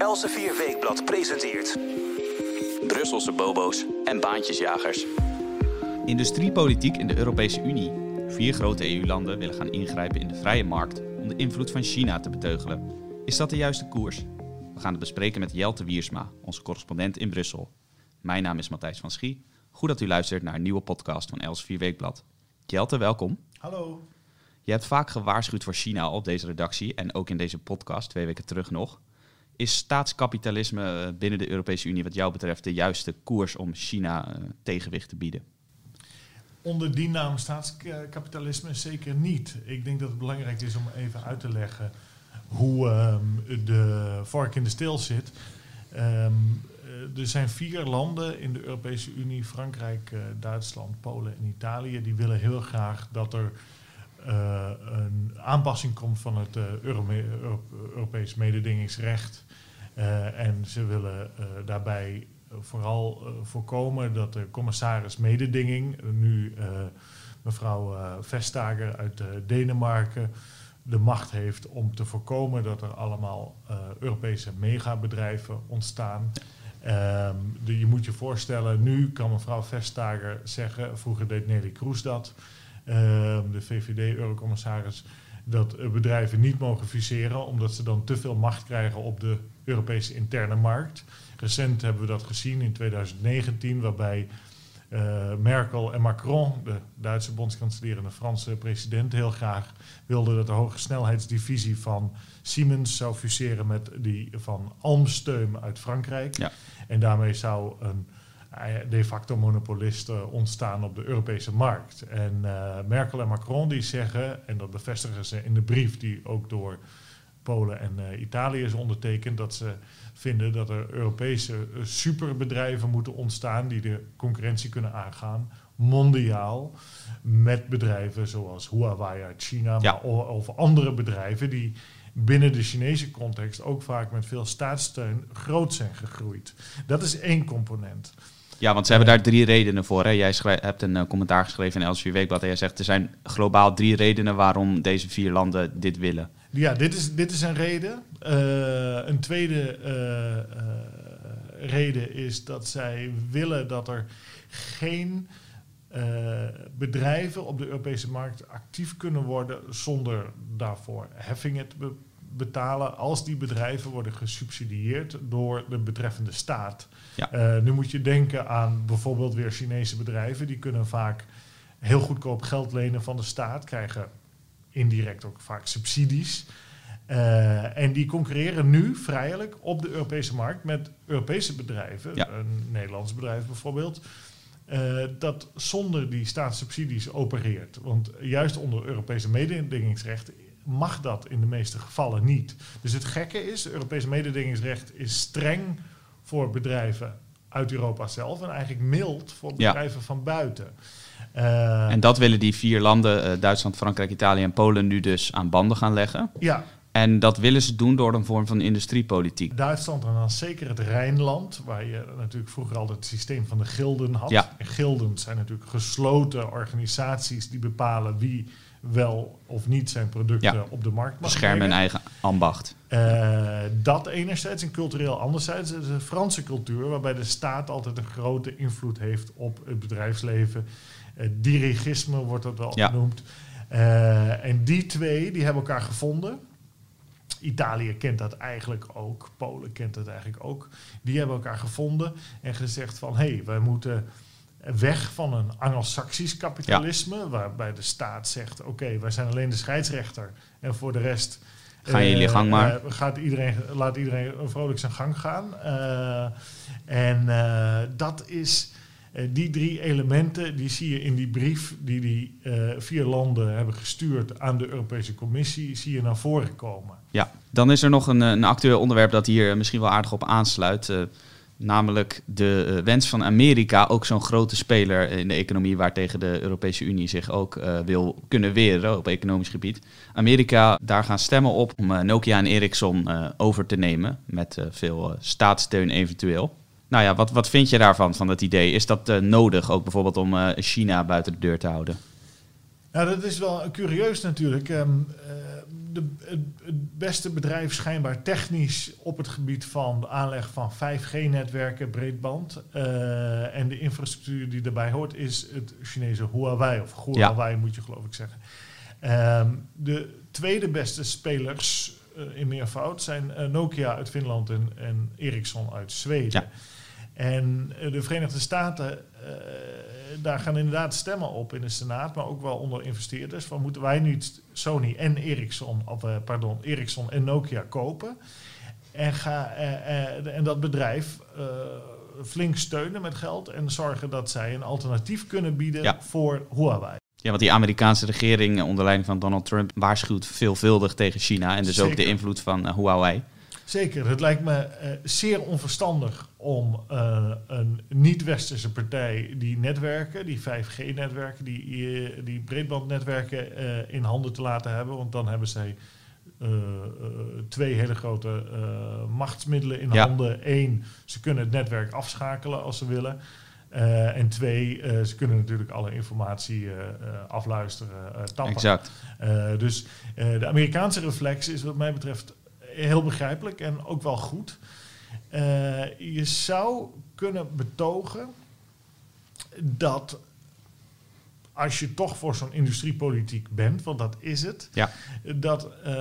Elsevier Weekblad presenteert... Brusselse bobo's en baantjesjagers. Industriepolitiek in de Europese Unie. Vier grote EU-landen willen gaan ingrijpen in de vrije markt om de invloed van China te beteugelen. Is dat de juiste koers? We gaan het bespreken met Jelte Wiersma, onze correspondent in Brussel. Mijn naam is Matthijs van Schie. Goed dat u luistert naar een nieuwe podcast van Elsevier Weekblad. Jelte, welkom. Hallo. Je hebt vaak gewaarschuwd voor China op deze redactie en ook in deze podcast, twee weken terug nog. Is staatskapitalisme eh, binnen de Europese Unie wat jou betreft de juiste koers om China eh, tegenwicht te bieden? Onder die naam staatskapitalisme zeker niet. Ik denk dat het belangrijk is om even uit te leggen hoe ehm, de vork in de steel zit. Ehm, eh, er zijn vier landen in de Europese Unie, Frankrijk, Duitsland, Polen en Italië, die willen heel graag dat er een aanpassing komt van het uh, Europees mededingingsrecht. Uh, en ze willen daarbij vooral voorkomen dat de commissaris mededinging, nu mevrouw Vestager uit Denemarken, de macht heeft om te voorkomen dat er allemaal Europese megabedrijven ontstaan. De, je moet je voorstellen, nu kan mevrouw Vestager zeggen, vroeger deed Nelly Kroes dat. Ehm, de VVD-eurocommissaris, dat bedrijven niet mogen fuseren omdat ze dan te veel macht krijgen op de Europese interne markt. Recent hebben we dat gezien in 2019, waarbij uh, Merkel en Macron, de Duitse bondskanselier en de Franse president, heel graag wilden dat de hoge snelheidsdivisie van Siemens zou fuseren met die van Almsteum uit Frankrijk. Ja. En daarmee zou een de facto monopolisten ontstaan op de Europese markt. En uh, Merkel en Macron die zeggen, en dat bevestigen ze in de brief die ook door Polen en uh, Italië is ondertekend, dat ze vinden dat er Europese uh, superbedrijven moeten ontstaan die de concurrentie kunnen aangaan, mondiaal, met bedrijven zoals Huawei uit China, ja. maar over andere bedrijven die binnen de Chinese context ook vaak met veel staatssteun groot zijn gegroeid. Dat is één component. Ja, want ze hebben daar drie redenen voor. Hè? Jij hebt een uh, commentaar geschreven in Elsevier Weekblad en jij zegt er zijn globaal drie redenen waarom deze vier landen dit willen. Ja, dit is, dit is een reden. Uh, een tweede uh, reden is dat zij willen dat er geen bedrijven op de Europese markt actief kunnen worden zonder daarvoor heffingen te betalen als die bedrijven worden gesubsidieerd door de betreffende staat. Ja. Uh, nu moet je denken aan bijvoorbeeld weer Chinese bedrijven. Die kunnen vaak heel goedkoop geld lenen van de staat, krijgen indirect ook vaak subsidies. Uh, en die concurreren nu vrijelijk op de Europese markt met Europese bedrijven, ja. een Nederlands bedrijf bijvoorbeeld, uh, dat zonder die staatssubsidies opereert. Want juist onder Europese mededingingsrecht mag dat in de meeste gevallen niet. Dus het gekke is, Europese mededingingsrecht is streng voor bedrijven uit Europa zelf en eigenlijk mild voor bedrijven van buiten. Uh, en dat willen die vier landen, uh, Duitsland, Frankrijk, Italië en Polen, nu dus aan banden gaan leggen. Ja. En dat willen ze doen door een vorm van industriepolitiek. Duitsland en dan zeker het Rijnland, waar je natuurlijk vroeger altijd het systeem van de gilden had. Ja. En gilden zijn natuurlijk gesloten organisaties die bepalen wie wel of niet zijn producten op de markt mag Beschermen een eigen ambacht. Uh, dat enerzijds en cultureel anderzijds. Het is een Franse cultuur waarbij de staat altijd een grote invloed heeft op het bedrijfsleven. Uh, dirigisme wordt dat wel genoemd. Uh, en die twee die hebben elkaar gevonden. Italië kent dat eigenlijk ook, Polen kent dat eigenlijk ook. Die hebben elkaar gevonden en gezegd van hé, hey, wij moeten weg van een Anglo-Saxisch kapitalisme, waarbij de staat zegt: oké, wij zijn alleen de scheidsrechter en voor de rest. Ga je jullie gang eh, maar. Uh, gaat iedereen, laat iedereen vrolijk zijn gang gaan. En dat is. Die drie elementen die zie je in die brief die die vier landen hebben gestuurd aan de Europese Commissie, zie je naar voren komen. Ja, dan is er nog een, een actueel onderwerp dat hier misschien wel aardig op aansluit. Namelijk de wens van Amerika, ook zo'n grote speler in de economie, waar tegen de Europese Unie zich ook wil kunnen weren op economisch gebied. Amerika, daar gaan stemmen op om Nokia en Ericsson over te nemen, met veel staatssteun eventueel. Nou ja, wat, wat vind je daarvan, van dat idee? Is dat nodig, ook bijvoorbeeld om China buiten de deur te houden? Ja, dat is wel curieus natuurlijk. Um, de, het beste bedrijf schijnbaar technisch op het gebied van de aanleg van 5G-netwerken, breedband uh, en de infrastructuur die daarbij hoort, is het Chinese Huawei, of Huawei moet je geloof ik zeggen. Um, de tweede beste spelers uh, in meervoud zijn uh, Nokia uit Finland en, en Ericsson uit Zweden. Ja. En de Verenigde Staten daar gaan inderdaad stemmen op in de Senaat, maar ook wel onder investeerders. Van moeten wij niet Sony en Ericsson, of uh, pardon, Ericsson en Nokia kopen? En, ga, uh, en dat bedrijf flink steunen met geld en zorgen dat zij een alternatief kunnen bieden voor Huawei. Ja, want die Amerikaanse regering onder leiding van Donald Trump waarschuwt veelvuldig tegen China en dus ook de invloed van Huawei. Zeker, het lijkt me uh, zeer onverstandig om uh, een niet-westerse partij die netwerken, die 5G-netwerken, die, uh, die breedbandnetwerken in handen te laten hebben. Want dan hebben zij twee hele grote machtsmiddelen in ja. handen. Eén, ze kunnen het netwerk afschakelen als ze willen. en twee, ze kunnen natuurlijk alle informatie afluisteren, tappen. Exact. dus de Amerikaanse reflex is wat mij betreft heel begrijpelijk en ook wel goed. Uh, je zou kunnen betogen dat als je toch voor zo'n industriepolitiek bent, want dat is het, ja. dat uh,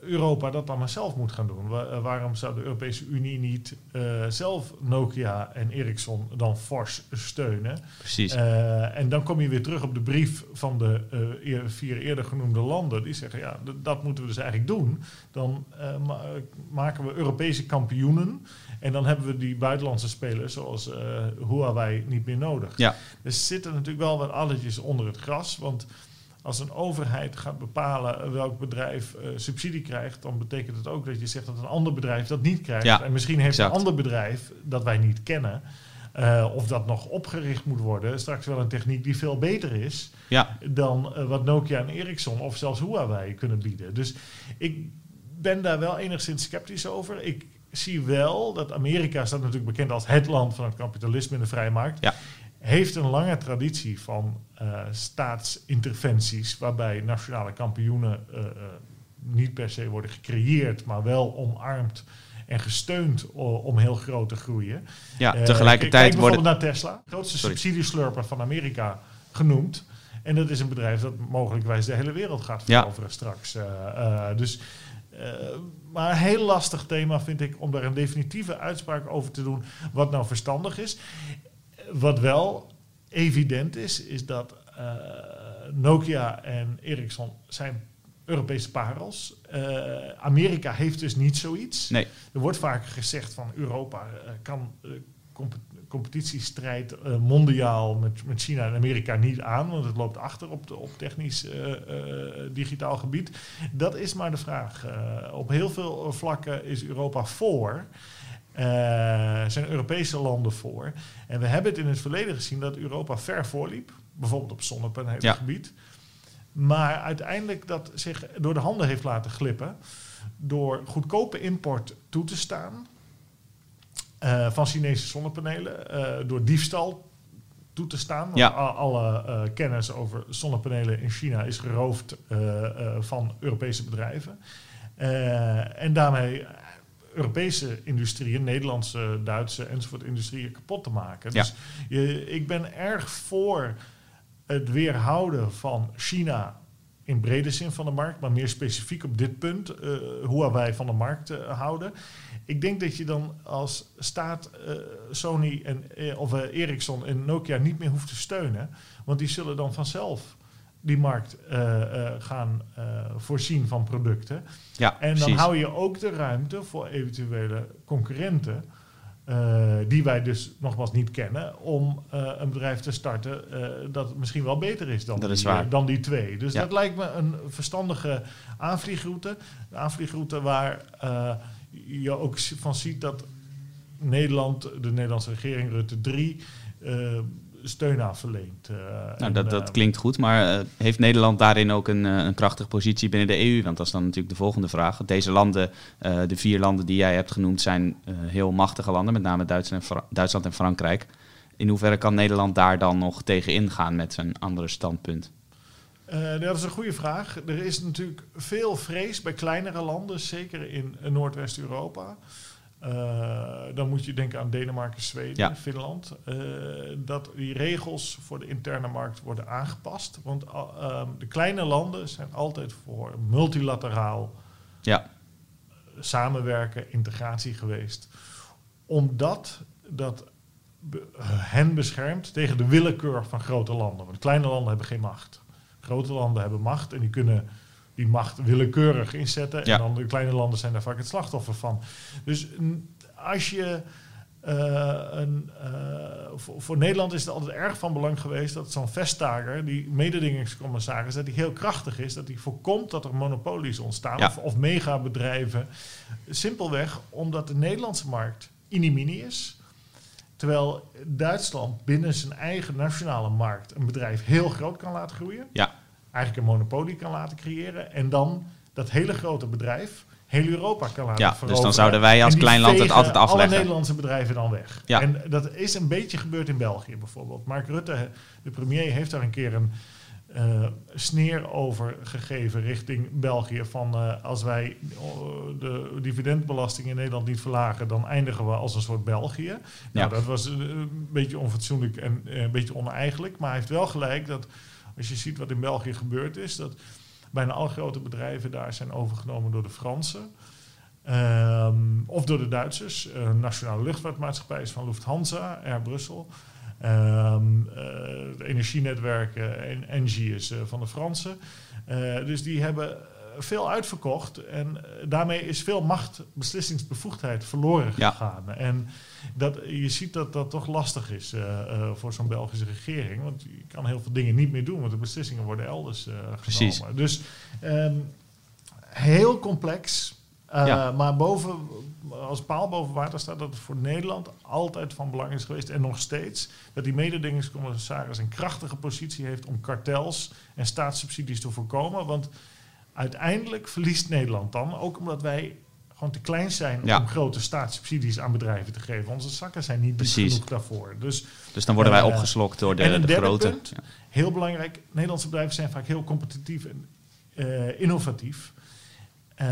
Europa dat dan maar zelf moet gaan doen. Eh, waarom zou de Europese Unie niet uh, zelf Nokia en Ericsson dan fors steunen? Precies. Uh, en dan kom je weer terug op de brief van de vier eerder genoemde landen. Die zeggen, ja, dat moeten we dus eigenlijk doen. Dan ma maken we Europese kampioenen. En dan hebben we die buitenlandse spelers, zoals Huawei, niet meer nodig. Ja. Er zitten natuurlijk wel wat alletjes onder het gras, want als een overheid gaat bepalen welk bedrijf uh, subsidie krijgt, dan betekent het ook dat je zegt dat een ander bedrijf dat niet krijgt. Ja, en misschien heeft exact. een ander bedrijf dat wij niet kennen, uh, of dat nog opgericht moet worden, straks wel een techniek die veel beter is ja. dan uh, wat Nokia en Ericsson of zelfs Huawei kunnen bieden. Dus ik ben daar wel enigszins sceptisch over. Ik zie wel dat Amerika staat natuurlijk bekend als het land van het kapitalisme in de vrije markt. Ja heeft een lange traditie van uh, staatsinterventies, waarbij nationale kampioenen uh, uh, niet per se worden gecreëerd, maar wel omarmd en gesteund om heel groot te groeien. Ja, tegelijkertijd kijk bijvoorbeeld worden... naar Tesla, de grootste subsidieslurper van Amerika genoemd. En dat is een bedrijf dat mogelijkwijs de hele wereld gaat veroveren ja. straks. dus, maar een heel lastig thema vind ik om daar een definitieve uitspraak over te doen wat nou verstandig is wat wel evident is, is dat uh, Nokia en Ericsson zijn Europese parels. Uh, Amerika heeft dus niet zoiets. Nee. Er wordt vaak gezegd van Europa uh, kan comp competitiestrijd mondiaal met, met China en Amerika niet aan, want het loopt achter op, de, op technisch digitaal gebied. Dat is maar de vraag. op heel veel vlakken is Europa voor. Uh, zijn Europese landen voor. En we hebben het in het verleden gezien dat Europa ver voorliep, bijvoorbeeld op zonnepaneelgebied. Ja. Maar uiteindelijk dat zich door de handen heeft laten glippen door goedkope import toe te staan uh, van Chinese zonnepanelen, uh, door diefstal toe te staan. Ja. Alle uh, kennis over zonnepanelen in China is geroofd van Europese bedrijven. en daarmee Europese industrieën, Nederlandse, Duitse enzovoort industrieën kapot te maken. Ja. Dus je, ik ben erg voor het weerhouden van China in brede zin van de markt, maar meer specifiek op dit punt, uh, hoe wij van de markt uh, houden. Ik denk dat je dan als staat uh, Sony en, of Ericsson en Nokia niet meer hoeft te steunen, want die zullen dan vanzelf die markt uh, uh, gaan uh, voorzien van producten. Ja, en dan precies. hou je ook de ruimte voor eventuele concurrenten, die wij dus nogmaals niet kennen, om een bedrijf te starten dat misschien wel beter is dan, dat die, dan die twee. Dus Ja. dat lijkt me een verstandige aanvliegroute. Een aanvliegroute waar je ook van ziet dat Nederland, de Nederlandse regering, Rutte 3, steun aan verleent. Uh, Nou, dat, dat uh, klinkt goed, maar uh, heeft Nederland daarin ook een, een krachtige positie binnen de EU? Want dat is dan natuurlijk de volgende vraag. Deze landen, de vier landen die jij hebt genoemd, zijn heel machtige landen, met name Duitsland en, Fra Duitsland en Frankrijk. In hoeverre kan Nederland daar dan nog tegen ingaan met zijn andere standpunt? Uh, dat is een goede vraag. Er is natuurlijk veel vrees bij kleinere landen, zeker in Noordwest-Europa. Uh, dan moet je denken aan Denemarken, Zweden, Finland. Uh, dat die regels voor de interne markt worden aangepast. Want uh, de kleine landen zijn altijd voor multilateraal ja. samenwerken, integratie geweest. Omdat dat hen beschermt tegen de willekeur van grote landen. Want kleine landen hebben geen macht. Grote landen hebben macht en die kunnen die macht willekeurig inzetten. En dan de kleine landen zijn daar vaak het slachtoffer van. Dus als je. Uh, een, uh, voor, voor, Nederland is het altijd erg van belang geweest dat zo'n Vestager, die mededingingscommissaris, dat die heel krachtig is, dat die voorkomt dat er monopolies ontstaan of, of megabedrijven. Simpelweg omdat de Nederlandse markt inimini is. Terwijl Duitsland binnen zijn eigen nationale markt een bedrijf heel groot kan laten groeien. Ja. Eigenlijk een monopolie kan laten creëren. En dan dat hele grote bedrijf heel Europa kan laten ja, Dus dan zouden wij als klein land het altijd afleggen. alle Nederlandse bedrijven dan weg. Ja. En dat is een beetje gebeurd in België bijvoorbeeld. Mark Rutte, de premier, heeft daar een keer een uh, sneer over gegeven richting België. Van uh, als wij uh, de dividendbelasting in Nederland niet verlagen, dan eindigen we als een soort België. Nou, ja. Dat was een beetje onfatsoenlijk en een beetje oneigenlijk. Maar hij heeft wel gelijk dat als je ziet wat in België gebeurd is, dat bijna alle grote bedrijven daar zijn overgenomen door de Fransen. Um, of door de Duitsers. Nationale Luchtvaartmaatschappij is van Lufthansa, Air Brussel. Um, uh, de energienetwerken en Engie is uh, van de Fransen. Dus die hebben veel uitverkocht en daarmee is veel macht, beslissingsbevoegdheid verloren gegaan. Ja. En dat, je ziet dat dat toch lastig is voor zo'n Belgische regering, want je kan heel veel dingen niet meer doen, want de beslissingen worden elders Precies. genomen. Dus um, heel complex. Uh, Maar boven, als paal boven water staat dat het voor Nederland altijd van belang is geweest en nog steeds dat die mededingingscommissaris een krachtige positie heeft om kartels en staatssubsidies te voorkomen. Want uiteindelijk verliest Nederland dan, ook omdat wij gewoon te klein zijn om grote staatssubsidies aan bedrijven te geven. Onze zakken zijn niet Precies. genoeg daarvoor. Dus, dus dan worden wij uh, opgeslokt door de, en de grote. Punt, ja. Heel belangrijk, Nederlandse bedrijven zijn vaak heel competitief en uh, innovatief. Uh,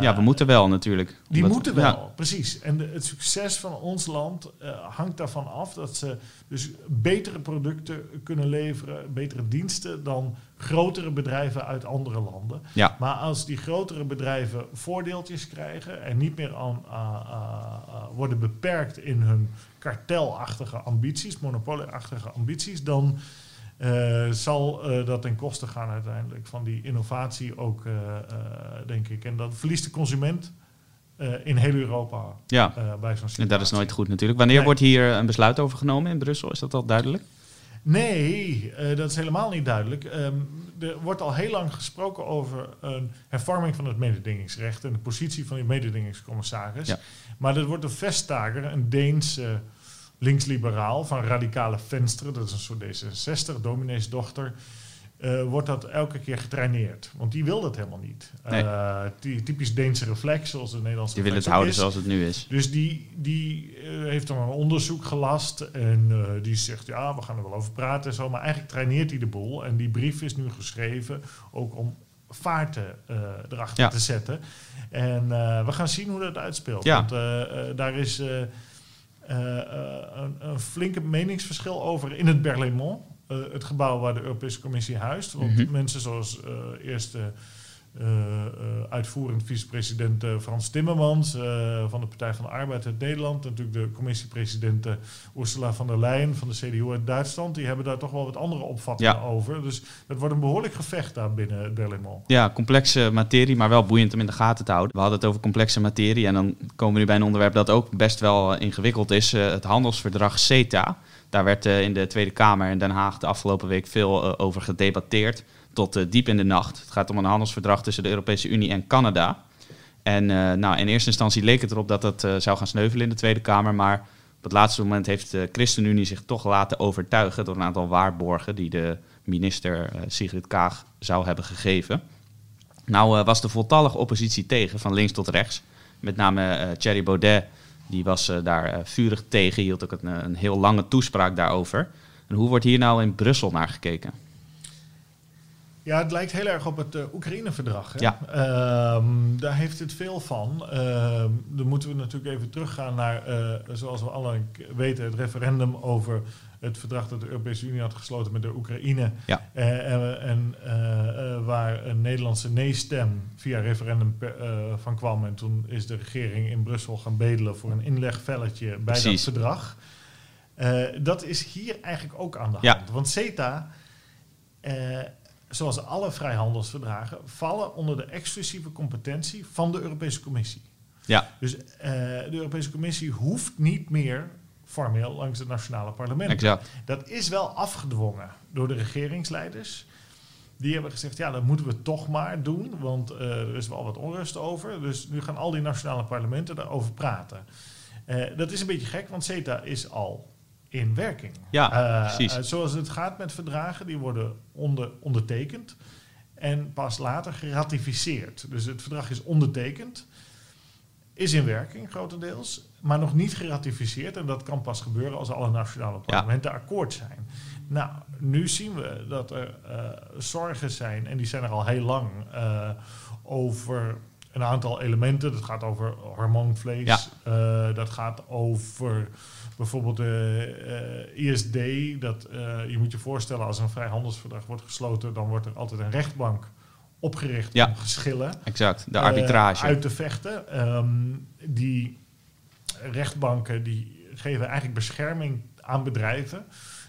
ja, we moeten wel natuurlijk. Die moeten wel, precies. En de, het succes van ons land uh, hangt daarvan af dat ze dus betere producten kunnen leveren, betere diensten dan grotere bedrijven uit andere landen. Ja. Maar als die grotere bedrijven voordeeltjes krijgen en niet meer aan, uh, worden beperkt in hun kartelachtige ambities, monopolieachtige ambities, dan uh, zal uh, dat ten koste gaan uiteindelijk van die innovatie ook, uh, denk ik. En dat verliest de consument in heel Europa ja. bij zo'n situatie. En dat is nooit goed natuurlijk. Wanneer wordt hier een besluit over genomen in Brussel? Is dat al duidelijk? Nee, dat is helemaal niet duidelijk. Um, er wordt al heel lang gesproken over een hervorming van het mededingingsrecht en de positie van die mededingingscommissaris. Ja. Maar dat wordt door Vestager, een Deense linksliberaal van radicale vensteren, dat is een soort D66, domineesdochter, uh, wordt dat elke keer getraineerd. Want die wil dat helemaal niet. Nee. Uh, die typisch Deense reflex, zoals de Nederlandse Die wil het houden zoals het nu is. Dus die, die uh, heeft dan een onderzoek gelast en die zegt, ja, we gaan er wel over praten en zo. Maar eigenlijk traineert hij de boel. En die brief is nu geschreven ook om vaarten erachter ja. te zetten. En we gaan zien hoe dat uitspeelt. Ja. Want daar is... Eh, eh, een, een, flinke meningsverschil over in het Berlaymont. Uh, het gebouw waar de Europese Commissie huist. Want mhm. mensen zoals eerste uh, uitvoerend vicepresident Frans Timmermans van de Partij van de Arbeid uit Nederland. Natuurlijk de commissiepresident Ursula von der Leyen van de CDU uit Duitsland. Die hebben daar toch wel wat andere opvattingen over. Dus het wordt een behoorlijk gevecht daar binnen het Berlaymont. Ja, complexe materie, maar wel boeiend om in de gaten te houden. We hadden het over complexe materie en dan komen we nu bij een onderwerp dat ook best wel ingewikkeld is. het handelsverdrag CETA. Daar werd in de Tweede Kamer in Den Haag de afgelopen week veel over gedebatteerd tot uh, diep in de nacht. Het gaat om een handelsverdrag tussen de Europese Unie en Canada. En nou, in eerste instantie leek het erop dat dat zou gaan sneuvelen in de Tweede Kamer. Maar op het laatste moment heeft de ChristenUnie zich toch laten overtuigen door een aantal waarborgen die de minister Sigrid Kaag zou hebben gegeven. Nou was de voltallige oppositie tegen, van links tot rechts. Met name Thierry Baudet, die was daar vurig tegen, hield ook een, een heel lange toespraak daarover. En hoe wordt hier nou in Brussel naar gekeken? Ja, het lijkt heel erg op het uh, Oekraïne-verdrag. Ja. Ehm, daar heeft het veel van. Ehm, dan moeten we natuurlijk even teruggaan naar, zoals we alle weten, het referendum over het verdrag dat de Europese Unie had gesloten met de Oekraïne. Ja. Uh, en waar een Nederlandse nee-stem via referendum van kwam. En toen is de regering in Brussel gaan bedelen voor een inlegvelletje bij dat verdrag. dat is hier eigenlijk ook aan de hand. Ja. Want CETA zoals alle vrijhandelsverdragen, vallen onder de exclusieve competentie van de Europese Commissie. Ja. Dus uh, de Europese Commissie hoeft niet meer formeel langs het nationale parlement. Exact. Dat is wel afgedwongen door de regeringsleiders. Die hebben gezegd, ja, dat moeten we toch maar doen, want uh, er is wel wat onrust over. Dus nu gaan al die nationale parlementen daarover praten. Uh, dat is een beetje gek, want CETA is al in werking. Ja, uh, precies. Zoals het gaat met verdragen, die worden onder, ondertekend en pas later geratificeerd. Dus het verdrag is ondertekend, is in werking grotendeels, maar nog niet geratificeerd. En dat kan pas gebeuren als alle nationale parlementen ja. akkoord zijn. Nou, nu zien we dat er uh, zorgen zijn, en die zijn er al heel lang, over een aantal elementen. Dat gaat over hormoonvlees, ja. dat gaat over bijvoorbeeld de ISD, dat je moet je voorstellen als een vrijhandelsverdrag wordt gesloten, dan wordt er altijd een rechtbank opgericht ja, om geschillen exact, de arbitrage. Uh, uit te vechten. Um, die rechtbanken die geven eigenlijk bescherming aan bedrijven.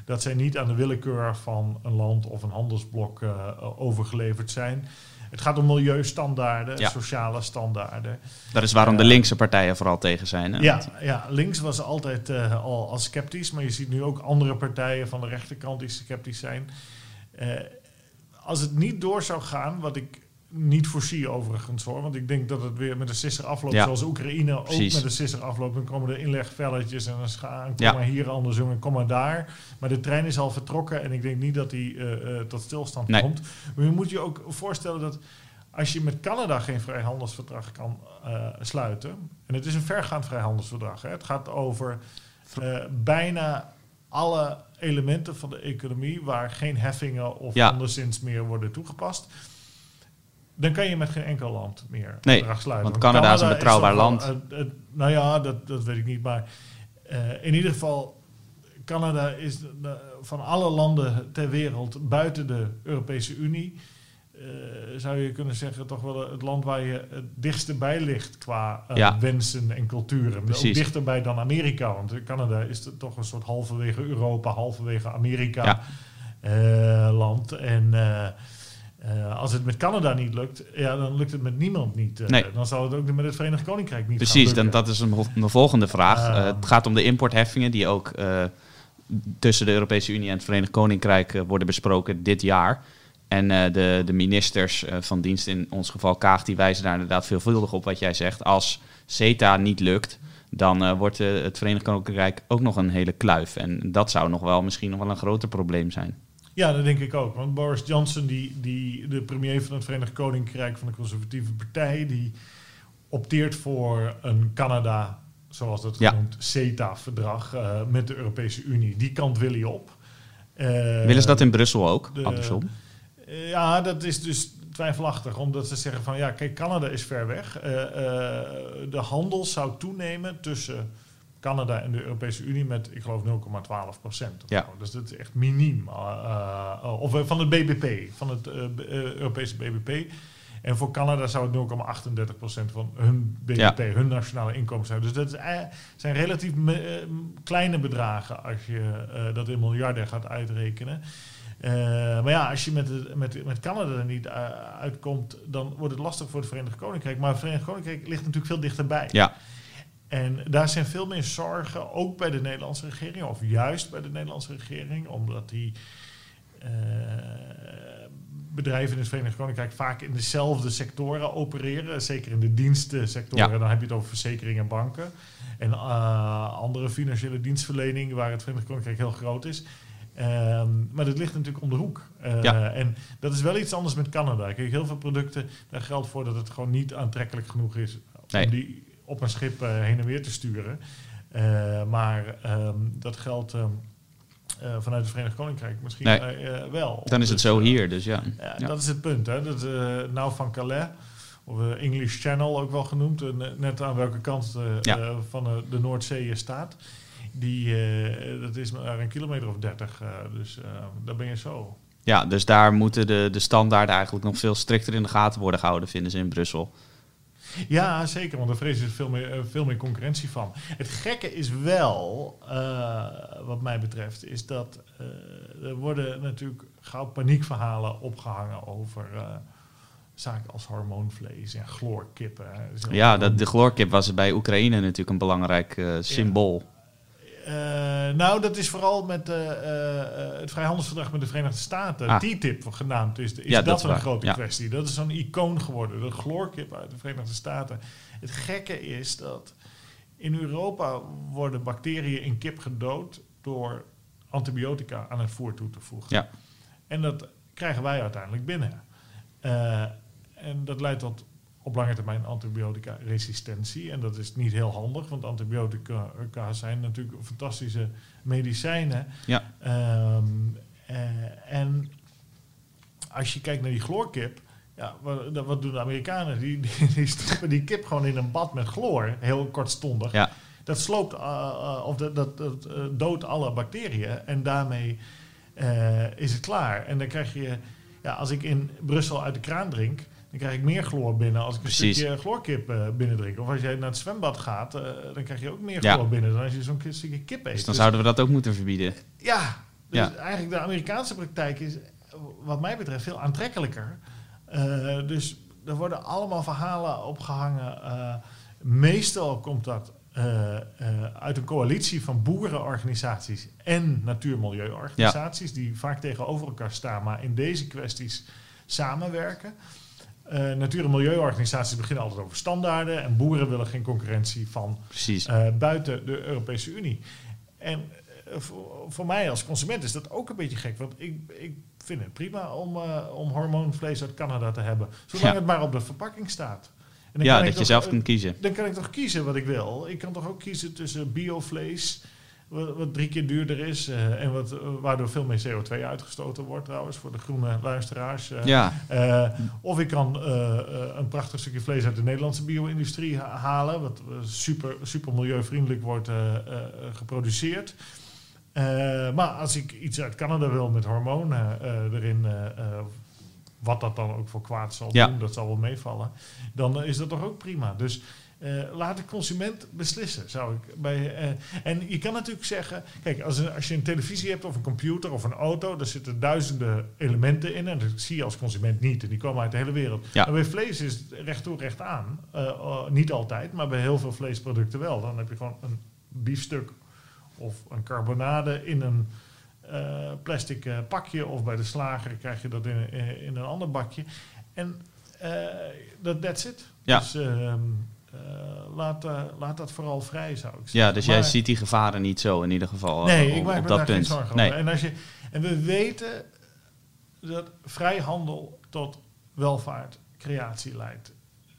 Dat zij niet aan de willekeur van een land of een handelsblok overgeleverd zijn. Het gaat om milieustandaarden, Ja. sociale standaarden. Dat is waarom de Ja. linkse partijen vooral tegen zijn. Hè? Ja, ja, links was altijd eh, al, al sceptisch, maar je ziet nu ook andere partijen van de rechterkant die sceptisch zijn. Eh, als het niet door zou gaan, wat ik niet voorzie overigens hoor, want ik denk dat het weer met een sisser afloopt, Ja, zoals Oekraïne precies. ook met een sisser afloopt. Dan komen er inlegvelletjes en dan gaan, kom Ja. maar hier andersom en kom maar daar. Maar de trein is al vertrokken en ik denk niet dat die eh, eh, tot stilstand Nee. komt. Maar je moet je ook voorstellen dat als je met Canada geen vrijhandelsverdrag kan eh, sluiten, en het is een vergaand vrijhandelsverdrag, hè, het gaat over bijna alle elementen van de economie waar geen heffingen of Ja. anderszins meer worden toegepast. Dan kan je met geen enkel land meer Nee, want Canada is een betrouwbaar land. nou ja, dat, dat weet ik niet. Maar eh, in ieder geval, Canada is de- de- van alle landen ter wereld buiten de Europese Unie. Eh, zou je kunnen zeggen, toch wel het land waar je het dichtste bij ligt qua eh, Ja. wensen en culturen. Ook Precies. dichterbij dan Amerika, want Canada is het toch een soort halverwege Europa, halverwege Amerika Ja. eh, land. En eh, eh, als het met Canada niet lukt, ja, dan lukt het met niemand niet. Eh, Nee. Dan zal het ook met het Verenigd Koninkrijk niet Precies, dan, dat is een, volgende vraag. Eh, het gaat om de importheffingen die ook eh, tussen de Europese Unie en het Verenigd Koninkrijk eh, worden besproken dit jaar. En eh, de, de ministers eh, van dienst, in ons geval Kaag, die wijzen daar inderdaad veelvuldig op wat jij zegt. Als CETA niet lukt, dan eh, wordt het Verenigd Koninkrijk ook nog een hele kluif. En dat zou nog wel misschien nog wel een groter probleem zijn. Ja, dat denk ik ook. Want Boris Johnson, die, die, de premier van het Verenigd Koninkrijk van de Conservatieve Partij, die opteert voor een Canada, zoals dat Ja. genoemd, CETA-verdrag met de Europese Unie. Die kant wil hij op. Willen ze dat in Brussel ook? de- Andersom? Ja, dat is dus twijfelachtig, omdat ze zeggen van ja, kijk, Canada is ver weg. Eh, eh, de handel zou toenemen tussen Canada en de Europese Unie met, ik geloof, 0,12 procent. Ja. Dus dat is echt miniem. eh, of van het BBP, van het Europese BBP. En voor Canada zou het 0,38 procent van hun BBP, Ja. hun nationale inkomen zijn. Dus dat zijn relatief kleine bedragen als je dat in miljarden gaat uitrekenen. Eh, maar ja, als je met, met, met Canada er niet eh, uitkomt, dan wordt het lastig voor het Verenigd Koninkrijk. Maar het Verenigd Koninkrijk ligt natuurlijk veel dichterbij. Ja, En daar zijn veel meer zorgen, ook bij de Nederlandse regering, of juist bij de Nederlandse regering, omdat die eh, bedrijven in het Verenigd Koninkrijk vaak in dezelfde sectoren opereren. Zeker in de dienstensectoren, Ja. dan heb je het over verzekeringen en banken. En andere financiële dienstverlening waar het Verenigd Koninkrijk heel groot is. Ehm, maar dat ligt natuurlijk om de hoek. Eh, Ja. En dat is wel iets anders met Canada. Kijk, heel veel producten, daar geldt voor dat het gewoon niet aantrekkelijk genoeg is Nee. om die op een schip eh, heen en weer te sturen. Eh, maar ehm, dat geldt ehm, eh, vanuit het Verenigd Koninkrijk misschien Nee. wel. Dan is het Dus, zo hier, dus ja. ja. Dat is het punt. Hè. Dat, nou van Calais, of English Channel ook wel genoemd, ne- net aan welke kant Ja. van de Noordzee je staat. Die, eh, dat is maar een kilometer of dertig, eh, dus eh, daar ben je zo. Ja, dus daar moeten de, de standaarden eigenlijk nog veel strikter in de gaten worden gehouden, vinden ze in Brussel. Ja, zeker, want daar vrezen ze veel meer, veel meer concurrentie van. Het gekke is wel, wat mij betreft, is dat er worden natuurlijk gauw paniekverhalen opgehangen over zaken als hormoonvlees en chloorkippen. hè. Heel Ja, dat, de chloorkip was bij Oekraïne natuurlijk een belangrijk symbool. Nou, dat is vooral met eh, eh, eh, het vrijhandelsverdrag met de Verenigde Staten, Ah. TTIP genaamd, is, is Ja, dat een grote ja. kwestie. Dat is zo'n icoon geworden, de chloorkip uit de Verenigde Staten. Het gekke is dat in Europa worden bacteriën in kip gedood door antibiotica aan het voer toe te voegen. Ja. En dat krijgen wij uiteindelijk binnen. Eh, en dat leidt tot op lange termijn antibiotica-resistentie. En dat is niet heel handig, want antibiotica zijn natuurlijk fantastische medicijnen. Ja. Ehm, eh, en als je kijkt naar die chloorkip, ja, wat, doen de Amerikanen? Die, die, die stoppen die kip gewoon in een bad met chloor, heel kortstondig. Ja. Dat sloopt, eh, eh, of dat, dat, dat eh, doodt alle bacteriën en daarmee eh, is het klaar. En dan krijg je, ja, als ik in Brussel uit de kraan drink, dan krijg ik meer chloor binnen als ik een Precies. stukje chloorkip eh binnendrink. Of als jij naar het zwembad gaat, eh, dan krijg je ook meer Ja. chloor binnen dan als je zo'n stukje kip eet. Dus dan Dus- zouden we dat ook moeten verbieden. ja, dus Ja. eigenlijk de Amerikaanse praktijk is wat mij betreft veel aantrekkelijker. Eh, dus er worden allemaal verhalen opgehangen. Eh, meestal komt dat uit een coalitie van boerenorganisaties en natuurmilieuorganisaties... die vaak tegenover elkaar staan, maar in deze kwesties samenwerken. Eh, natuur- en milieuorganisaties beginnen altijd over standaarden... en boeren willen geen concurrentie van eh, buiten de Europese Unie. En eh, voor, voor mij als consument is dat ook een beetje gek. Want ik, ik vind het prima om, om hormoonvlees uit Canada te hebben. Zolang Ja. het maar op de verpakking staat. En dan Ja, kan ik dat je toch, zelf kunt kiezen. Dan kan ik toch kiezen wat ik wil. Ik kan toch ook kiezen tussen biovlees... Wat, wat drie keer duurder is eh, en wat, waardoor veel meer CO2 uitgestoten wordt trouwens voor de groene luisteraars. eh. Ja, Eh, of ik kan een prachtig stukje vlees uit de Nederlandse bio-industrie ha- halen, wat super, super milieuvriendelijk wordt geproduceerd. Maar als ik iets uit Canada wil met hormonen erin, wat dat dan ook voor kwaad zal Ja. doen, dat zal wel meevallen, dan is dat toch ook prima. Dus eh, laat de consument beslissen, zou ik bij. eh, en je kan natuurlijk zeggen, kijk, als, een- als je een televisie hebt of een computer of een auto, daar zitten duizenden elementen in en dat zie je als consument niet. En die komen uit de hele wereld. Ja. Maar bij vlees is het recht toe, recht aan. Eh, oh, niet altijd, maar bij heel veel vleesproducten wel. Dan heb je gewoon een biefstuk of een carbonade in een plastic pakje. Of bij de slager krijg je dat in, in, een ander bakje. En dat that's it. Ja. Dus ehm, eh, laat, eh, laat dat vooral vrij, zou ik zeggen. ja dus jij ziet die gevaren niet zo in ieder geval Nee, eh, ik op, maak op me dat daar geen punt. zorgen Nee. over. En, als je, en we weten dat vrijhandel tot welvaart, creatie leidt.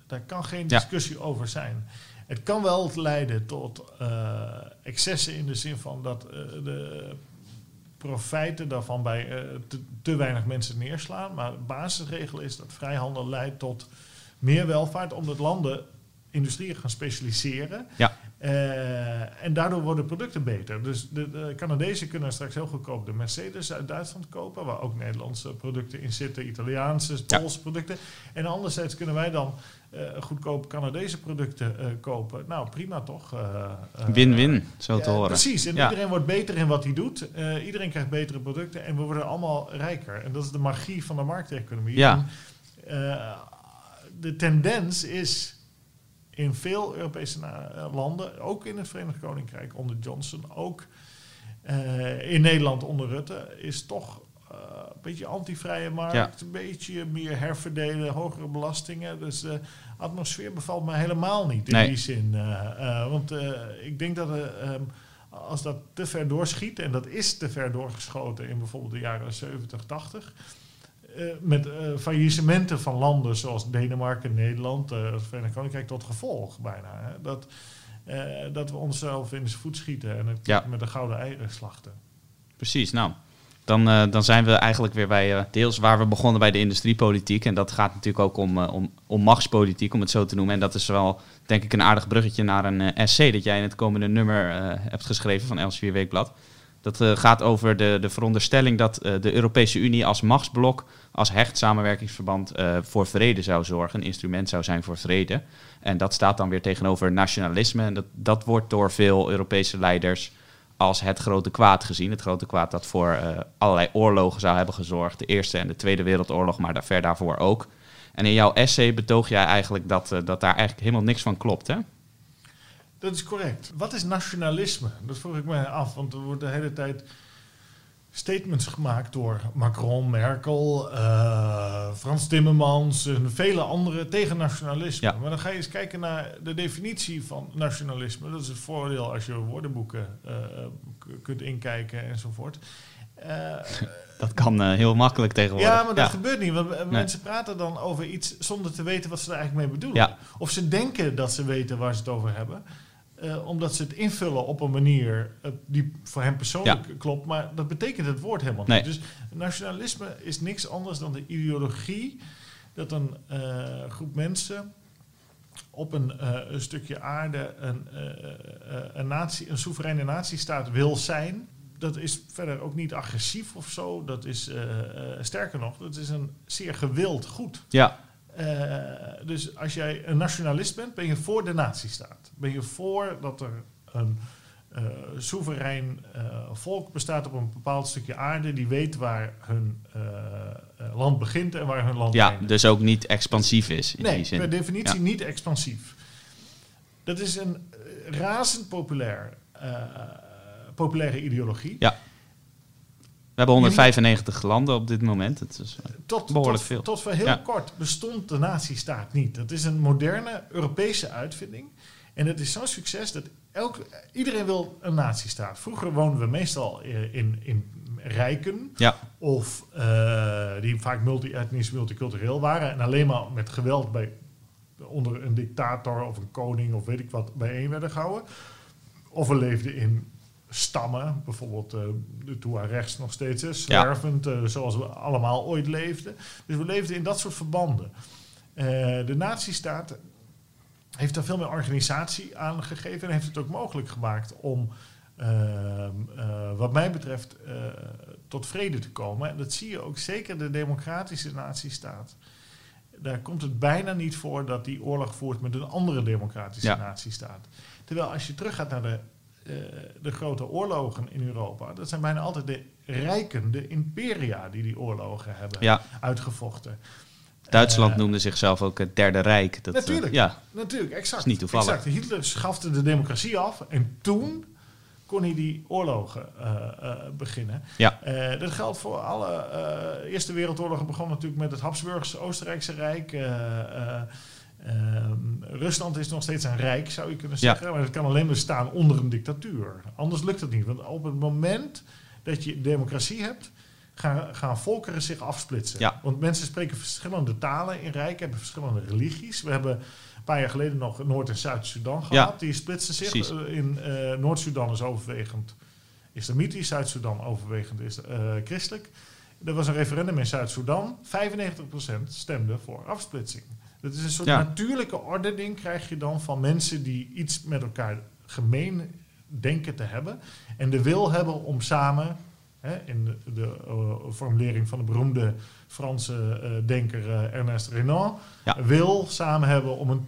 Daar kan geen Ja. discussie over zijn. Het kan wel leiden tot eh, excessen in de zin van dat eh, de profijten daarvan bij eh, te, te weinig mensen neerslaan. Maar de basisregel is dat vrijhandel leidt tot meer welvaart, omdat landen industrieën gaan specialiseren. Ja. Eh, en daardoor worden producten beter. Dus de, de Canadezen kunnen straks heel goedkoop de Mercedes uit Duitsland kopen, waar ook Nederlandse producten in zitten, Italiaanse, Ja. Poolse producten. En anderzijds kunnen wij dan eh, goedkoop Canadese producten eh, kopen. Nou, prima toch? Win-win, zo te horen. Precies, en Ja. iedereen wordt beter in wat hij doet. Iedereen krijgt betere producten en we worden allemaal rijker. En dat is de magie van de markteconomie. Ja. En, de tendens is in veel Europese eh, landen, ook in het Verenigd Koninkrijk onder Johnson, ook eh, in Nederland onder Rutte, is toch eh, een beetje antivrije markt, Ja. een beetje meer herverdelen, hogere belastingen. Dus de atmosfeer bevalt me helemaal niet in Nee. die zin. want ik denk dat eh, ehm, als dat te ver doorschiet, en dat is te ver doorgeschoten in bijvoorbeeld de jaren 70, 80. Eh, met eh, faillissementen van landen zoals Denemarken, Nederland, eh, het Verenigd Koninkrijk tot gevolg bijna. Hè, dat, dat we onszelf in de voet schieten en het Ja. met de gouden eieren slachten. Precies, nou. Dan, uh, dan zijn we eigenlijk weer bij uh, deels waar we begonnen bij de industriepolitiek. En dat gaat natuurlijk ook om, uh, om, om machtspolitiek, om het zo te noemen. En dat is wel, denk ik, een aardig bruggetje naar een essay dat jij in het komende nummer hebt geschreven van Elsevier Weekblad. Dat gaat over de, de veronderstelling dat de Europese Unie als machtsblok, als hecht samenwerkingsverband voor vrede zou zorgen, een instrument zou zijn voor vrede. En dat staat dan weer tegenover nationalisme. En dat, dat wordt door veel Europese leiders als het grote kwaad gezien. Het grote kwaad dat voor allerlei oorlogen zou hebben gezorgd. De Eerste en de Tweede Wereldoorlog, maar daar, ver daarvoor ook. En in jouw essay betoog jij eigenlijk dat, dat daar eigenlijk helemaal niks van klopt, hè? Dat is correct. Wat is nationalisme? Dat vroeg ik me af, want er wordt de hele tijd statements gemaakt door Macron, Merkel, uh, Frans Timmermans en vele anderen tegen nationalisme. Maar dan ga je eens kijken naar de definitie van nationalisme. Dat is het voordeel als je woordenboeken uh, kunt inkijken enzovoort. Uh, dat kan heel makkelijk tegenwoordig. Ja, maar dat gebeurt niet. Want mensen praten dan over iets zonder te weten wat ze er eigenlijk mee bedoelen. Ja. Of ze denken dat ze weten waar ze het over hebben. Uh, omdat ze het invullen op een manier uh, die voor hem persoonlijk ja. klopt. Maar dat betekent het woord helemaal niet. Dus nationalisme is niks anders dan de ideologie dat een uh, groep mensen op een, een stukje aarde een, een, natie, een soevereine natiestaat wil zijn. Dat is verder ook niet agressief of zo. Dat is sterker nog, dat is een zeer gewild goed. Ja. Dus als jij een nationalist bent, ben je voor de natiestaat. Ben je voor dat er een uh, soeverein uh, volk bestaat op een bepaald stukje aarde die weet waar hun land begint en waar hun land ja, eindigt. dus ook niet expansief is in nee, die zin. per definitie ja. niet expansief. Dat is een razend populair, populaire ideologie. Ja. We hebben 195 landen op dit moment. Het is tot, behoorlijk tot, veel. Tot voor heel ja. kort bestond de nazistaat niet. Dat is een moderne Europese uitvinding. En het is zo'n succes dat elk, iedereen wil een nazistaat. Vroeger woonden we meestal in, in rijken. Ja. Of uh, die vaak multi-etnisch, multicultureel waren. En alleen maar met geweld bij, onder een dictator of een koning of weet ik wat bijeen werden gehouden. Of we leefden in stammen, bijvoorbeeld uh, de Tuaregs nog steeds, hè, zwervend, ja. uh, zoals we allemaal ooit leefden. Dus we leefden in dat soort verbanden. De nazistaat heeft daar veel meer organisatie aan gegeven en heeft het ook mogelijk gemaakt om, wat mij betreft, tot vrede te komen. En dat zie je ook zeker de democratische nazistaat. Daar komt het bijna niet voor dat die oorlog voert met een andere democratische ja. nazistaat. Terwijl als je teruggaat naar de uh, de grote oorlogen in Europa, dat zijn bijna altijd de rijken, de imperia die die oorlogen hebben ja. uitgevochten. Duitsland uh, noemde zichzelf ook het Derde Rijk. Dat, natuurlijk, uh, ja. natuurlijk, exact. is niet toevallig. Exact. Hitler schafte de democratie af en toen kon hij die oorlogen beginnen. Ja. dat geldt voor alle Eerste Wereldoorlogen begon natuurlijk met het Habsburgse Oostenrijkse Rijk. Um, Rusland is nog steeds een rijk, zou je kunnen zeggen. Ja. Maar het kan alleen bestaan onder een dictatuur. Anders lukt het niet. Want op het moment dat je democratie hebt, gaan, gaan volkeren zich afsplitsen. Ja. Want mensen spreken verschillende talen in rijken, hebben verschillende religies. We hebben een paar jaar geleden nog Noord- en Zuid-Sudan gehad. Ja. Die splitsen zich. Precies. In uh, Noord-Sudan is overwegend islamitisch, Zuid-Sudan overwegend is, uh, christelijk. Er was een referendum in Zuid-Soedan. 95% stemde voor afsplitsing. Dat is een soort Ja. natuurlijke ordening krijg je dan van mensen die iets met elkaar gemeen denken te hebben. En de wil hebben om samen, hè, in de, de uh, formulering van de beroemde Franse uh, denker uh, Ernest Renan, Ja. wil samen hebben om een,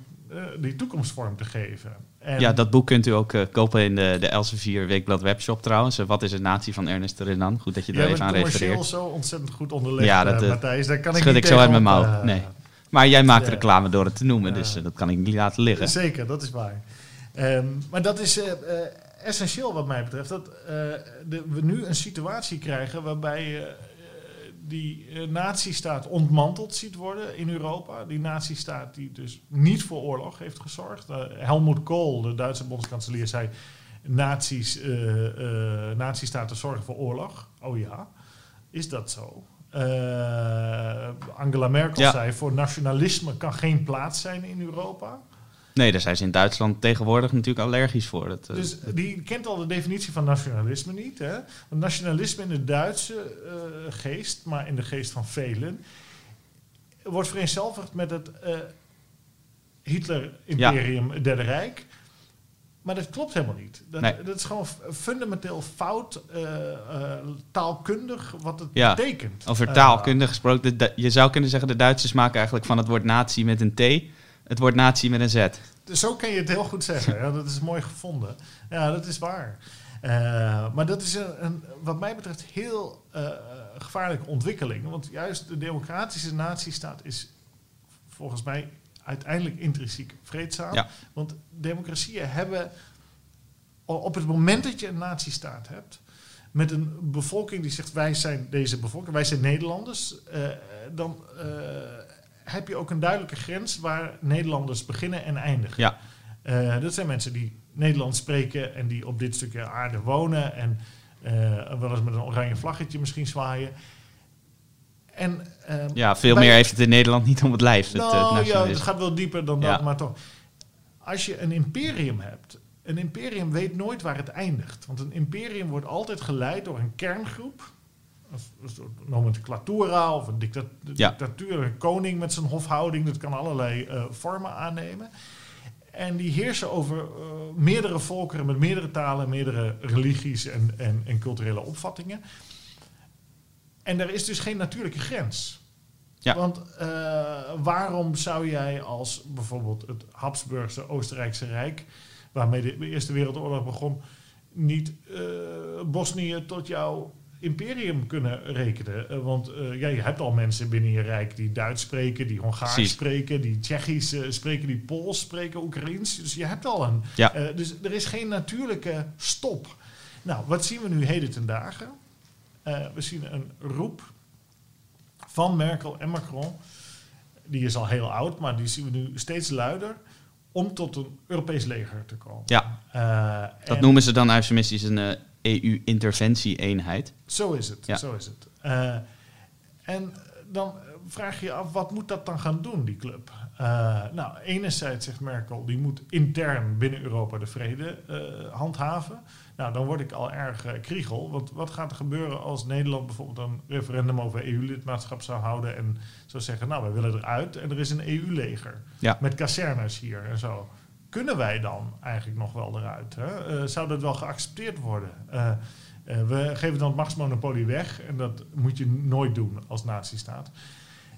die toekomstvorm te geven. En Ja, dat boek kunt u ook eh, kopen in de, de Elsevier Weekblad webshop trouwens. Eh, Wat is een natie van Ernest Renan? Goed dat je daar jij even aan commercieel refereert. zo ontzettend goed onderlegd, Ja, ja, dat, eh, Matthijs. Daar kan ik schud ik zo uit mijn mouw. eh, Nee. Maar jij maakt Ja. reclame door het te noemen, Ja. dus eh, dat kan ik niet laten liggen. Zeker, dat is waar. Ehm, maar dat is eh, eh, essentieel wat mij betreft. Dat eh, de, we nu een situatie krijgen waarbij eh, die eh, nazistaat ontmanteld ziet worden in Europa. Die nazistaat die dus niet voor oorlog heeft gezorgd. Helmut Kohl, de Duitse bondskanselier, zei... Nazi's, nazistaten zorgen voor oorlog. Oh ja, is dat zo? Angela Merkel Ja. zei, voor nationalisme kan geen plaats zijn in Europa. Nee, daar zijn ze in Duitsland tegenwoordig natuurlijk allergisch voor. Dat, eh, Dus die kent al de definitie van nationalisme niet. Hè? Want nationalisme in de Duitse eh, geest, maar in de geest van velen, wordt vereenzelvigd met het eh, Hitler-imperium, Derde Rijk. Maar dat klopt helemaal niet. Dat, Nee. dat is gewoon fundamenteel fout, taalkundig, wat het Ja. betekent. Over taalkundig gesproken, je zou kunnen zeggen de Duitsers maken eigenlijk van het woord nazi met een T het woord nazi met een Z. Dus zo kan je het heel goed zeggen. Ja, dat is mooi gevonden. Ja, dat is waar. Eh, maar dat is een, een, wat mij betreft heel eh, gevaarlijke ontwikkeling. Want juist de democratische natiestaat is volgens mij uiteindelijk intrinsiek vreedzaam. Ja. Want democratieën hebben op het moment dat je een natiestaat hebt, met een bevolking die zegt wij zijn deze bevolking, wij zijn Nederlanders, eh, dan heb je ook een duidelijke grens waar Nederlanders beginnen en eindigen. Ja. Eh, dat zijn mensen die Nederlands spreken en die op dit stukje aarde wonen en eh, wel eens met een oranje vlaggetje misschien zwaaien. En, ehm, Ja, veel meer heeft het in Nederland niet om het lijf, het, nou het ja, het gaat wel dieper dan Ja. dat, maar toch. Als je een imperium hebt, een imperium weet nooit waar het eindigt. Want een imperium wordt altijd geleid door een kerngroep. Een soort nomenclatura of een Ja. dictatuur, een koning met zijn hofhouding. Dat kan allerlei eh, vormen aannemen. En die heersen over eh, meerdere volkeren met meerdere talen, meerdere religies en, en, en culturele opvattingen. En er is dus geen natuurlijke grens. Ja. Want eh, waarom zou jij als bijvoorbeeld het Habsburgse Oostenrijkse Rijk, waarmee de Eerste Wereldoorlog begon, niet Bosnië tot jouw imperium kunnen rekenen? Eh, want eh, ja, je hebt al mensen binnen je rijk die Duits spreken, die Hongaars Precies. spreken, die Tsjechisch eh, spreken, die Pools spreken, Oekraïens. Dus je hebt al een. Ja. dus er is geen natuurlijke stop. Nou, wat zien we nu heden ten dagen? We zien een roep van Merkel en Macron. Die is al heel oud, maar die zien we nu steeds luider. Om tot een Europees leger te komen. Ja, dat en noemen ze dan eufemistisch een EU-interventie-eenheid. Zo is het. Ja. Zo is het. Eh, en dan vraag je je af, wat moet dat dan gaan doen, die club? Eh, nou, enerzijds zegt Merkel, die moet intern binnen Europa de vrede eh, handhaven. Nou, dan word ik al erg kriegel. Want wat gaat er gebeuren als Nederland bijvoorbeeld een referendum over EU-lidmaatschap zou houden en zou zeggen, nou, wij willen eruit en er is een EU-leger Ja. met kazernes hier en zo. Kunnen wij dan eigenlijk nog wel eruit? Hè? Eh, zou dat wel geaccepteerd worden? Eh, eh, we geven dan het machtsmonopolie weg en dat moet je nooit doen als nazistaat.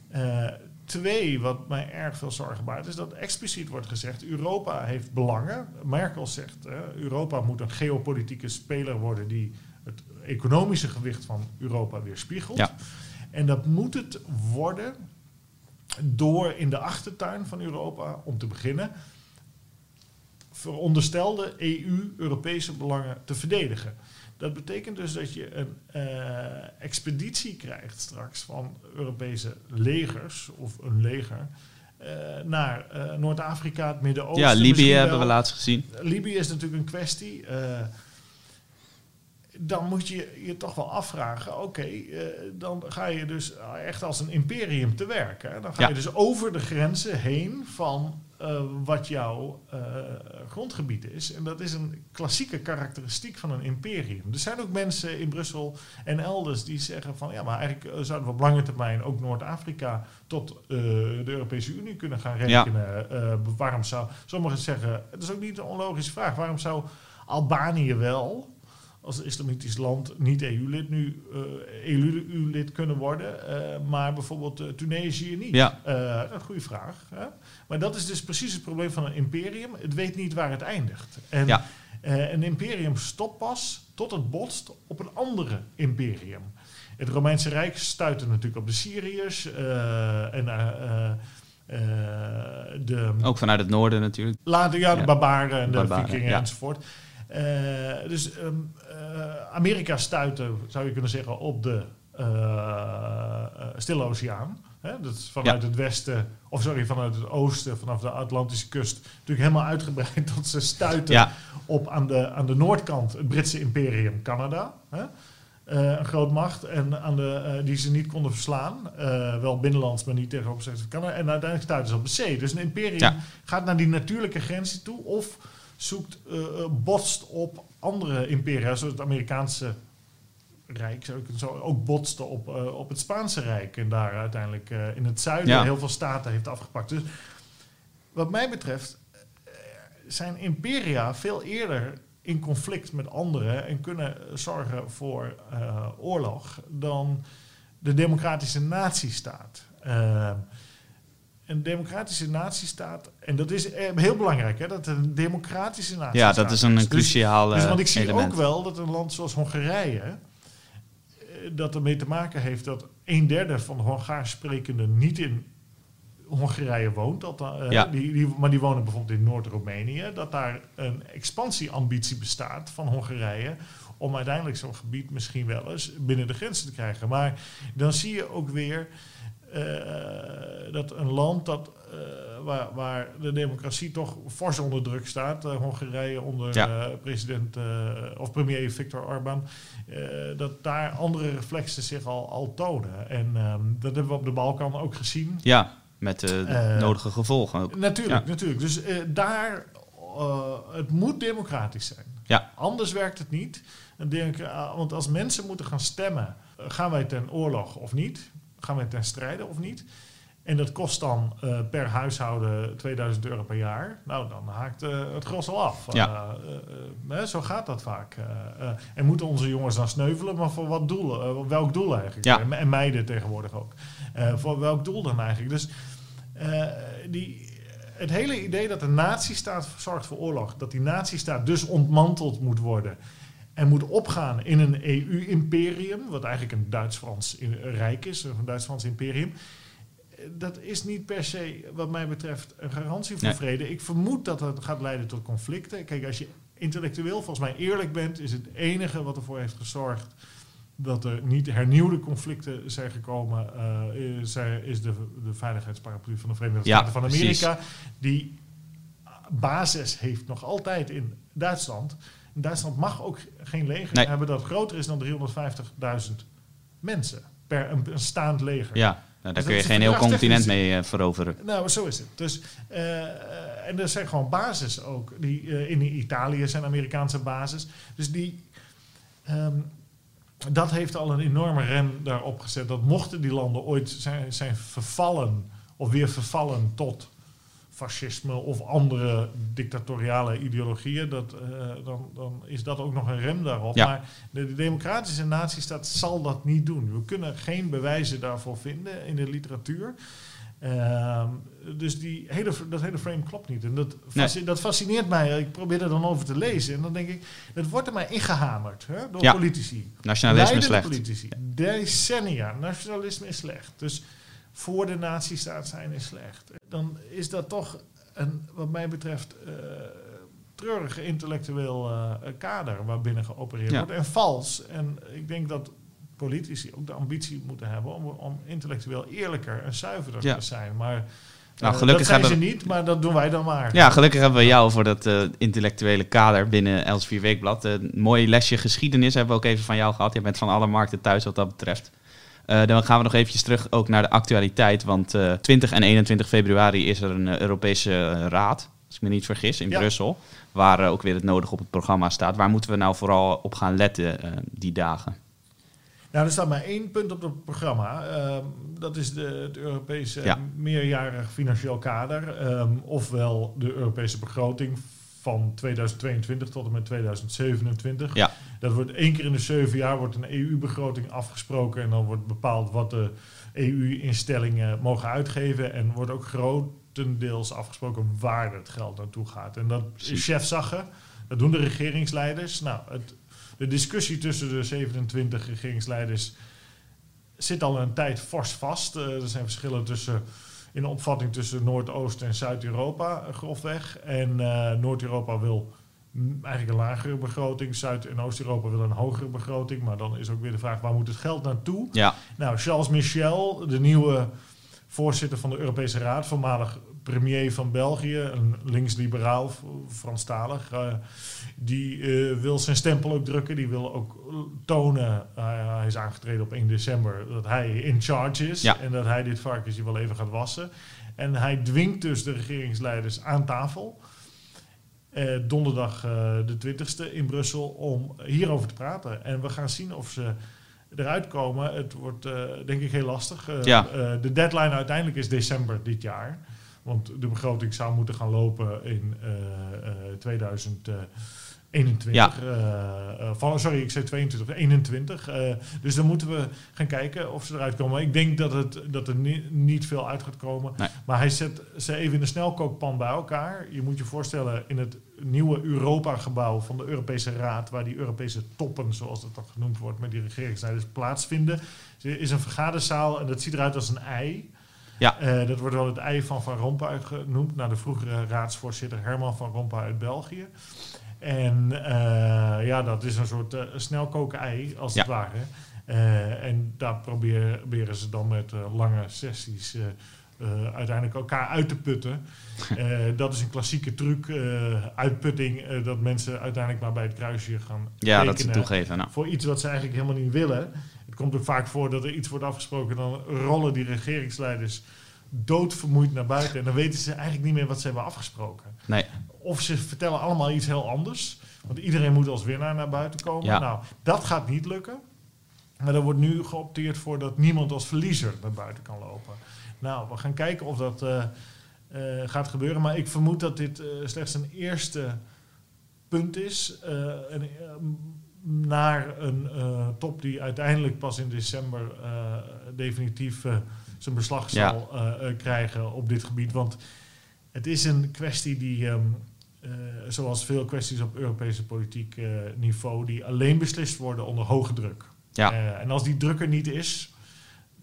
Eh twee, wat mij erg veel zorgen baart, is dat expliciet wordt gezegd: Europa heeft belangen. Merkel zegt: Europa moet een geopolitieke speler worden die het economische gewicht van Europa weerspiegelt. Ja. En dat moet het worden door in de achtertuin van Europa, om te beginnen, veronderstelde EU-Europese belangen te verdedigen. Dat betekent dus dat je een eh, expeditie krijgt straks van Europese legers of een leger eh, naar eh, Noord-Afrika, het Midden-Oosten. Ja, Libië hebben we laatst gezien. Libië is natuurlijk een kwestie. dan moet je je toch wel afvragen: oké, dan ga je dus echt als een imperium te werk. Hè? Dan ga Ja. je dus over de grenzen heen van eh, wat jouw eh, grondgebied is. En dat is een klassieke karakteristiek van een imperium. Er zijn ook mensen in Brussel en elders die zeggen van ja, maar eigenlijk eh, zouden we op lange termijn ook Noord-Afrika tot de Europese Unie kunnen gaan Ja. rekenen. Eh, waarom zou sommigen zeggen, het is ook niet een onlogische vraag, waarom zou Albanië wel als islamitisch land niet EU-lid nu eh, EU-lid kunnen worden, eh, maar bijvoorbeeld eh, Tunesië niet? Ja. Een goede vraag. Hè? Maar dat is dus precies het probleem van een imperium. Het weet niet waar het eindigt. En Ja. een imperium stopt pas tot het botst op een andere imperium. Het Romeinse Rijk stuitte natuurlijk op de Syriërs en de Ook vanuit het noorden natuurlijk. Later, ja, de Ja. barbaren en de Barbaren, vikingen ja. enzovoort. Eh, dus ehm, eh, Amerika stuitte, zou je kunnen zeggen, op de eh, Stille Oceaan. Hè? Dat is vanuit Ja. het westen, of sorry, vanuit het oosten, vanaf de Atlantische kust, natuurlijk helemaal uitgebreid tot ze stuiten Ja, op aan de, aan de noordkant het Britse imperium Canada. Hè? een groot macht en aan de, die ze niet konden verslaan. Wel binnenlands, maar niet tegenover kan En uiteindelijk stuiten ze op de zee. Dus een imperium Ja. gaat naar die natuurlijke grenzen toe of zoekt, eh, eh, botst op andere imperia, zoals het Amerikaanse Rijk, zou ik het zo, ook botste op, eh, op het Spaanse Rijk. En daar uiteindelijk in het zuiden Ja. heel veel staten heeft afgepakt. Dus wat mij betreft zijn imperia veel eerder in conflict met anderen en kunnen zorgen voor oorlog dan de democratische natiestaat. Een democratische natiestaat, en dat is eh, heel belangrijk, hè, dat een democratische Ja, natiestaat dat is een, een Dus- cruciaal dus want ik zie element. ook wel dat een land zoals Hongarije, eh, dat ermee te maken heeft dat een derde van de Hongaars sprekenden niet in Hongarije woont, dat, eh, Ja. die, die, maar die wonen bijvoorbeeld in Noord-Roemenië, dat daar een expansieambitie bestaat van Hongarije om uiteindelijk zo'n gebied misschien wel eens binnen de grenzen te krijgen. Maar dan zie je ook weer dat een land dat, eh, waar, waar de democratie toch fors onder druk staat, eh, Hongarije onder Ja. eh, president eh, of premier Viktor Orbán, eh, dat daar andere reflexen zich al, al tonen. En ehm, dat hebben we op de Balkan ook gezien. Ja, met de Eh, nodige gevolgen ook. Natuurlijk, Ja. natuurlijk. Dus eh, daar, eh, het moet democratisch zijn. Ja. Anders werkt het niet. Een democra- want als mensen moeten gaan stemmen, eh, gaan wij ten oorlog of niet? Gaan wij ten strijde of niet? En dat kost dan eh, per huishouden 2000 euro per jaar. Nou, dan haakt eh, het gros al af. Ja. Eh, zo gaat dat vaak. En moeten onze jongens dan sneuvelen, maar voor wat doel? welk doel eigenlijk? Ja. En, en meiden tegenwoordig ook. Voor welk doel dan eigenlijk? Dus die, het hele idee dat de nazistaat zorgt voor oorlog, dat die nazistaat dus ontmanteld moet worden en moet opgaan in een EU-imperium, wat eigenlijk een Duits-Frans rijk is, een Duits-Frans imperium. Dat is niet per se, wat mij betreft, een garantie voor Nee. vrede. Ik vermoed dat het gaat leiden tot conflicten. Kijk, als je intellectueel volgens mij eerlijk bent, is het enige wat ervoor heeft gezorgd dat er niet hernieuwde conflicten zijn gekomen, eh, is, is de, de veiligheidsparaplu van de Verenigde Ja, Staten van Amerika, die basis heeft nog altijd in Duitsland. En Duitsland mag ook geen leger Nee. hebben dat groter is dan 350.000 mensen per een, een staand leger. Ja, nou, daar dat kun je geen heel continent mee eh, veroveren. Nou, zo is het. Dus, eh, en er zijn gewoon bases ook. Die, eh, in Italië zijn Amerikaanse bases. Dus die, ehm, dat heeft al een enorme rem daarop gezet. Dat mochten die landen ooit zijn, zijn vervallen of weer vervallen tot fascisme of andere dictatoriale ideologieën, dat, eh, dan, dan is dat ook nog een rem daarop. Ja. Maar de, de democratische natiestaat zal dat niet doen. We kunnen geen bewijzen daarvoor vinden in de literatuur. Ehm, dus die hele, dat hele frame klopt niet. En dat, dat fascineert mij. Ik probeer er dan over te lezen. En dan denk ik, het wordt er maar ingehamerd hè, door Ja. politici. Nationalisme is slecht. politici. Decennia. Nationalisme is slecht. Dus voor de nazistaat zijn is slecht. Dan is dat toch een, wat mij betreft, eh treurig intellectueel eh, kader waarbinnen geopereerd Ja. wordt. En vals. En ik denk dat politici ook de ambitie moeten hebben om, om intellectueel eerlijker en zuiverder Ja. te zijn. Maar Nou, eh, gelukkig dat zijn hebben ze niet, maar dat doen wij dan maar. Ja, gelukkig hebben we jou voor dat intellectuele kader binnen Elsevier Weekblad. Een mooi lesje geschiedenis hebben we ook even van jou gehad. Je bent van alle markten thuis wat dat betreft. Eh, dan gaan we nog eventjes terug ook naar de actualiteit. Want eh 20 en 21 februari is er een eh, Europese eh, raad, als ik me niet vergis, in Ja. Brussel. Waar eh, ook weer het nodige op het programma staat. Waar moeten we nou vooral op gaan letten eh, die dagen? Nou, er staat maar één punt op het programma. Ehm, dat is de, het Europese Ja. meerjarig financieel kader. Ehm, ofwel de Europese begroting van 2022 tot en met 2027. Ja. Dat wordt één keer in de zeven jaar wordt een EU-begroting afgesproken. En dan wordt bepaald wat de EU-instellingen mogen uitgeven. En wordt ook grotendeels afgesproken waar het geld naartoe gaat. En dat is chefzagge. Dat doen de regeringsleiders. Nou, het, de discussie tussen de 27 regeringsleiders zit al een tijd fors vast. Eh, er zijn verschillen tussen, in de opvatting tussen Noordoost- en Zuid-Europa, eh, grofweg. En eh, Noord-Europa wil eigenlijk een lagere begroting. Zuid- en Oost-Europa wil een hogere begroting. Maar dan is ook weer de vraag, waar moet het geld naartoe? Ja, Nou, Charles Michel, de nieuwe voorzitter van de Europese Raad, voormalig premier van België, een links-liberaal, Franstalig. Uh, die uh, wil zijn stempel ook drukken. Die wil ook tonen, uh, hij is aangetreden op 1 december, dat hij in charge is. Ja. En dat hij dit varkensje wel even gaat wassen. En hij dwingt dus de regeringsleiders aan tafel. donderdag de 20e in Brussel om hierover te praten. En we gaan zien of ze eruit komen. Het wordt denk ik heel lastig. Ja. de deadline uiteindelijk is december dit jaar. Want de begroting zou moeten gaan lopen in uh, uh, 2021. Ja. Uh, van, sorry, ik zei 22, 21. dus dan moeten we gaan kijken of ze eruit komen. Ik denk dat, het, dat er ni niet veel uit gaat komen. Nee. Maar hij zet ze even in de snelkookpan bij elkaar. Je moet je voorstellen, in het nieuwe Europa-gebouw van de Europese Raad, waar die Europese toppen, zoals dat dan genoemd wordt, met die regeringsleiders plaatsvinden, is een vergaderzaal en dat ziet eruit als een ei. Ja. Uh, dat wordt wel het ei van Van Rompuy genoemd, naar de vroegere raadsvoorzitter Herman Van Rompuy uit België. En uh, ja, dat is een soort uh, snelkoken ei, als Ja. het ware. en daar proberen, proberen ze dan met lange sessies uiteindelijk elkaar uit te putten. dat is een klassieke truc, uitputting, dat mensen uiteindelijk maar bij het kruisje gaan Ja, dat ze toegeven. Nou, voor iets wat ze eigenlijk helemaal niet willen. Het komt ook vaak voor dat er iets wordt afgesproken, dan rollen die regeringsleiders doodvermoeid naar buiten en dan weten ze eigenlijk niet meer wat ze hebben afgesproken. nee. Of ze vertellen allemaal iets heel anders, want iedereen moet als winnaar naar buiten komen. Ja. Nou, dat gaat niet lukken. Maar er wordt nu geopteerd voor dat niemand als verliezer naar buiten kan lopen. Nou, we gaan kijken of dat eh, eh, gaat gebeuren. Maar ik vermoed dat dit eh, slechts een eerste punt is. een, naar een eh, top die uiteindelijk pas in december eh, definitief eh, zijn beslag zal krijgen op dit gebied. Want het is een kwestie die, ehm, eh, zoals veel kwesties op Europese politiek niveau, die alleen beslist worden onder hoge druk. Ja. En als die druk er niet is,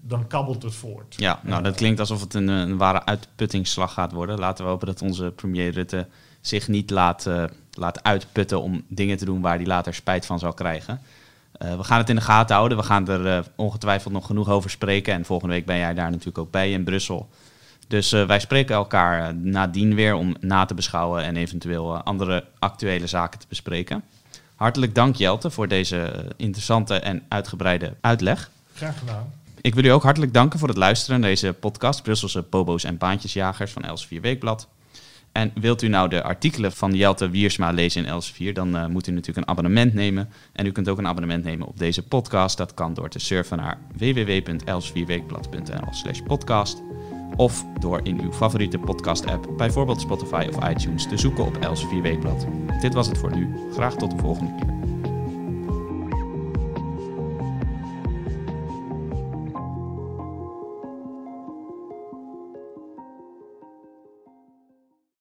dan kabbelt het voort. Ja, nou dat klinkt alsof het een, een ware uitputtingsslag gaat worden. Laten we hopen dat onze premier Rutte zich niet laat, eh, laat uitputten om dingen te doen waar hij later spijt van zal krijgen. Eh, we gaan het in de gaten houden. We gaan er eh, ongetwijfeld nog genoeg over spreken. En volgende week ben jij daar natuurlijk ook bij in Brussel. Dus wij spreken elkaar nadien weer om na te beschouwen en eventueel andere actuele zaken te bespreken. Hartelijk dank Jelte voor deze interessante en uitgebreide uitleg. Graag gedaan. Ik wil u ook hartelijk danken voor het luisteren naar deze podcast Brusselse Bobo's en Baantjesjagers van Els4 Weekblad. En wilt u nou de artikelen van Jelte Wiersma lezen in Els4, dan eh, moet u natuurlijk een abonnement nemen. En u kunt ook een abonnement nemen op deze podcast. Dat kan door te surfen naar www.els4weekblad.nl slash podcast. Of door in uw favoriete podcast-app, bijvoorbeeld Spotify of iTunes, te zoeken op Els4 Weekblad. Dit was het voor nu. Graag tot de volgende keer.